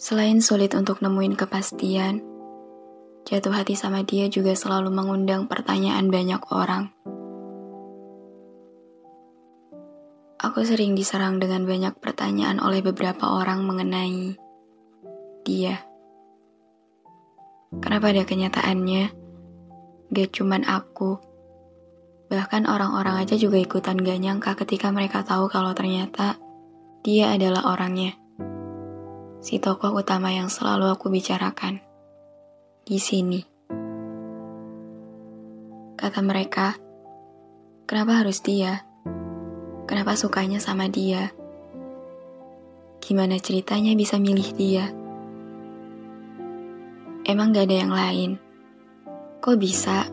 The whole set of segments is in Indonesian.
Selain sulit untuk nemuin kepastian, jatuh hati sama dia juga selalu mengundang pertanyaan banyak orang. Aku sering diserang dengan banyak pertanyaan oleh beberapa orang mengenai dia. Kenapa ada kenyataannya? Gak cuman aku. Bahkan orang-orang aja juga ikutan gak nyangka ketika mereka tahu kalau ternyata dia adalah orangnya. Si tokoh utama yang selalu aku bicarakan. Di sini. Kata mereka, kenapa harus dia? Kenapa sukanya sama dia? Gimana ceritanya bisa milih dia? Emang gak ada yang lain? Kok bisa?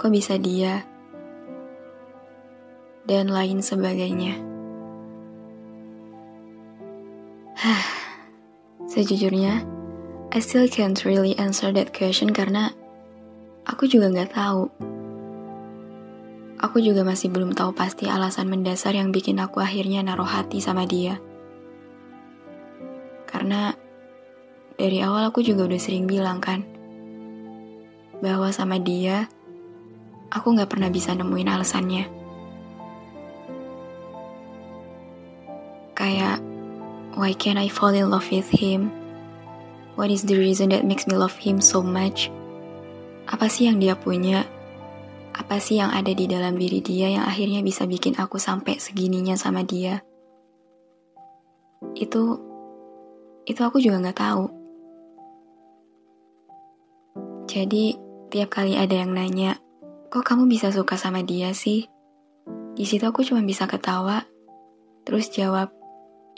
Kok bisa dia? Dan lain sebagainya. Hah, sejujurnya, I still can't really answer that question karena aku juga gak tahu Aku juga masih belum tahu pasti alasan mendasar yang bikin aku akhirnya naruh hati sama dia. Karena dari awal aku juga udah sering bilang kan, bahwa sama dia, aku gak pernah bisa nemuin alasannya. Kayak, why can't I fall in love with him? What is the reason that makes me love him so much? Apa sih yang dia punya apa sih yang ada di dalam diri dia yang akhirnya bisa bikin aku sampai segininya sama dia? Itu, itu aku juga nggak tahu. Jadi, tiap kali ada yang nanya, kok kamu bisa suka sama dia sih? Di situ aku cuma bisa ketawa, terus jawab,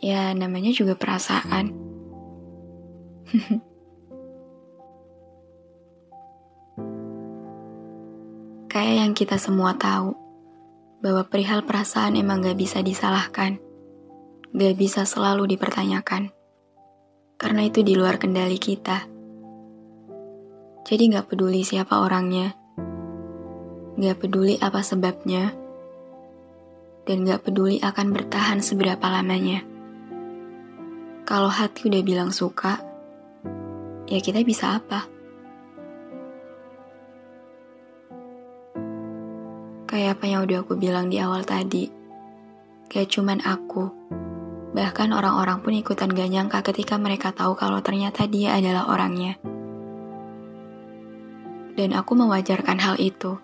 ya namanya juga perasaan. Kayak yang kita semua tahu, bahwa perihal perasaan emang gak bisa disalahkan, gak bisa selalu dipertanyakan, karena itu di luar kendali kita. Jadi gak peduli siapa orangnya, gak peduli apa sebabnya, dan gak peduli akan bertahan seberapa lamanya. Kalau hati udah bilang suka, ya kita bisa apa? Kayak apa yang udah aku bilang di awal tadi. Gak cuman aku. Bahkan orang-orang pun ikutan gak nyangka ketika mereka tahu kalau ternyata dia adalah orangnya. Dan aku mewajarkan hal itu.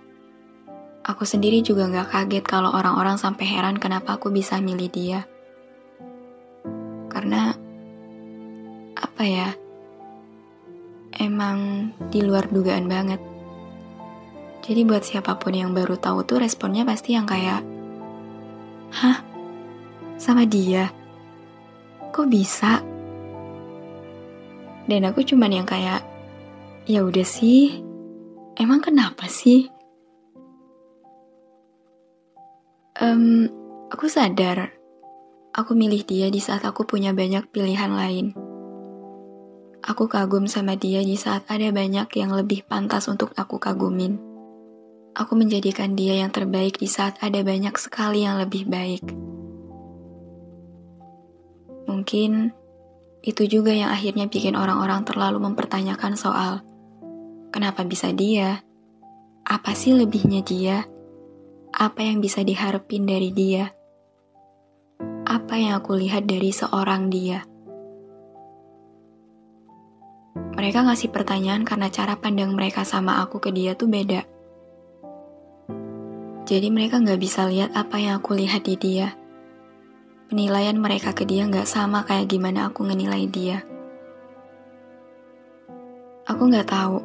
Aku sendiri juga gak kaget kalau orang-orang sampai heran kenapa aku bisa milih dia. Apa ya, emang di luar dugaan banget. Jadi buat siapa pun yang baru tahu tuh responnya pasti yang kayak, hah, sama dia? Kok bisa? Dan aku cuman yang kayak, ya udah sih, emang kenapa sih? Um, aku sadar, aku milih dia di saat aku punya banyak pilihan lain. Aku kagum sama dia di saat ada banyak yang lebih pantas untuk aku kagumin. Aku menjadikan dia yang terbaik di saat ada banyak sekali yang lebih baik. Mungkin itu juga yang akhirnya bikin orang-orang terlalu mempertanyakan soal kenapa bisa dia? Apa sih lebihnya dia? Apa yang bisa diharapin dari dia? Apa yang aku lihat dari seorang dia? Mereka ngasih pertanyaan karena cara pandang mereka sama aku ke dia tuh beda. Jadi mereka nggak bisa lihat apa yang aku lihat di dia. Penilaian mereka ke dia nggak sama kayak gimana aku ngenilai dia. Aku nggak tahu,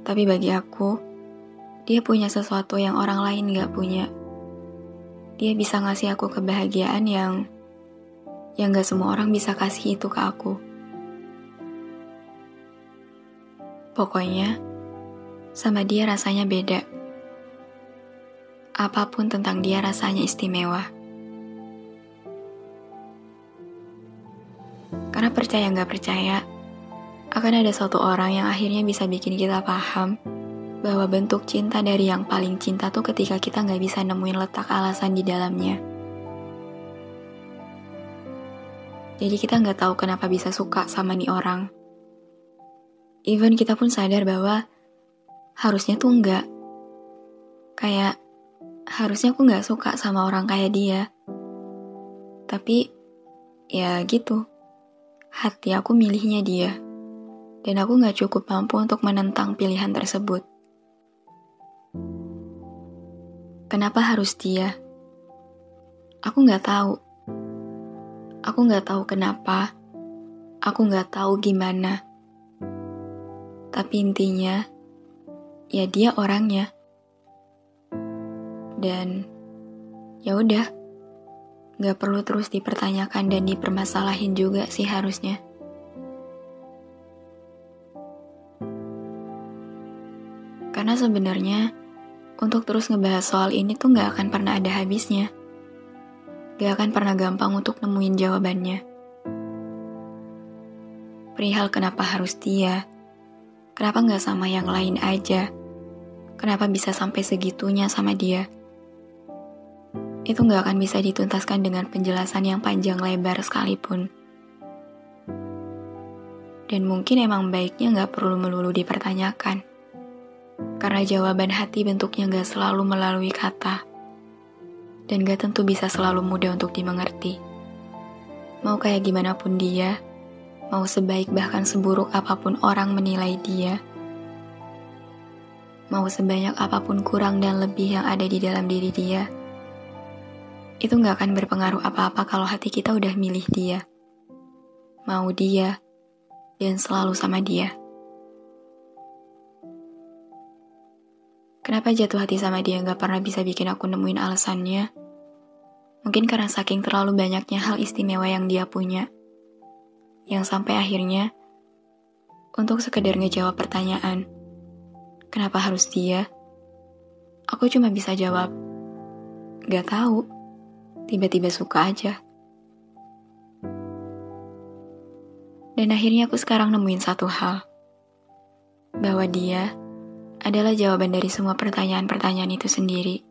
tapi bagi aku, dia punya sesuatu yang orang lain nggak punya. dia bisa ngasih aku kebahagiaan yang yang gak semua orang bisa kasih itu ke aku. Pokoknya, sama dia rasanya beda. Apa pun tentang dia rasanya istimewa. Karena percaya nggak percaya, akan ada satu orang yang akhirnya bisa bikin kita paham bahwa bentuk cinta dari yang paling cinta tuh ketika kita nggak bisa nemuin letak alasan di dalamnya. Jadi kita nggak tahu kenapa bisa suka sama nih orang. Even kita pun sadar bahwa harusnya tuh nggak. Kayak harusnya aku nggak suka sama orang kayak dia. Tapi ya gitu. Hati aku milihnya dia. Dan aku nggak cukup mampu untuk menentang pilihan tersebut. Kenapa harus dia? Aku nggak tahu. Aku nggak tahu kenapa. Aku nggak tahu gimana. Tapi intinya, ya dia orangnya. Dan ya udah, nggak perlu terus dipertanyakan dan dipermasalahin juga sih harusnya. Karena sebenarnya untuk terus ngebahas soal ini tuh nggak akan pernah ada habisnya gak akan pernah gampang untuk nemuin jawabannya. Perihal kenapa harus dia, kenapa gak sama yang lain aja, kenapa bisa sampai segitunya sama dia. Itu gak akan bisa dituntaskan dengan penjelasan yang panjang lebar sekalipun. Dan mungkin emang baiknya gak perlu melulu dipertanyakan. Karena jawaban hati bentuknya gak selalu melalui kata dan gak tentu bisa selalu mudah untuk dimengerti. Mau kayak gimana pun dia, mau sebaik bahkan seburuk apa pun orang menilai dia, mau sebanyak apa pun kurang dan lebih yang ada di dalam diri dia, itu gak akan berpengaruh apa-apa kalau hati kita udah milih dia. Mau dia, dan selalu sama dia. Kenapa jatuh hati sama dia gak pernah bisa bikin aku nemuin alasannya? Mungkin karena saking terlalu banyaknya hal istimewa yang dia punya. Yang sampai akhirnya, untuk sekedar ngejawab pertanyaan, kenapa harus dia? Aku cuma bisa jawab, gak tahu, tiba-tiba suka aja. Dan akhirnya aku sekarang nemuin satu hal, bahwa dia adalah jawaban dari semua pertanyaan-pertanyaan itu sendiri.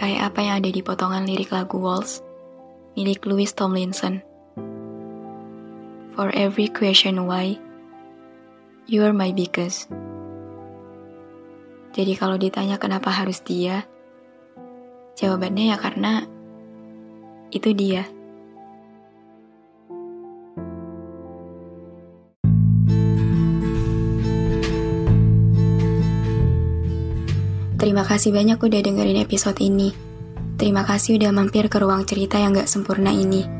Kayak apa yang ada di potongan lirik lagu Waltz milik Louis Tomlinson. For every question why, you are my biggest. Jadi kalau ditanya kenapa harus dia, jawabannya ya karena itu dia. Terima kasih banyak udah dengerin episode ini. Terima kasih udah mampir ke ruang cerita yang gak sempurna ini.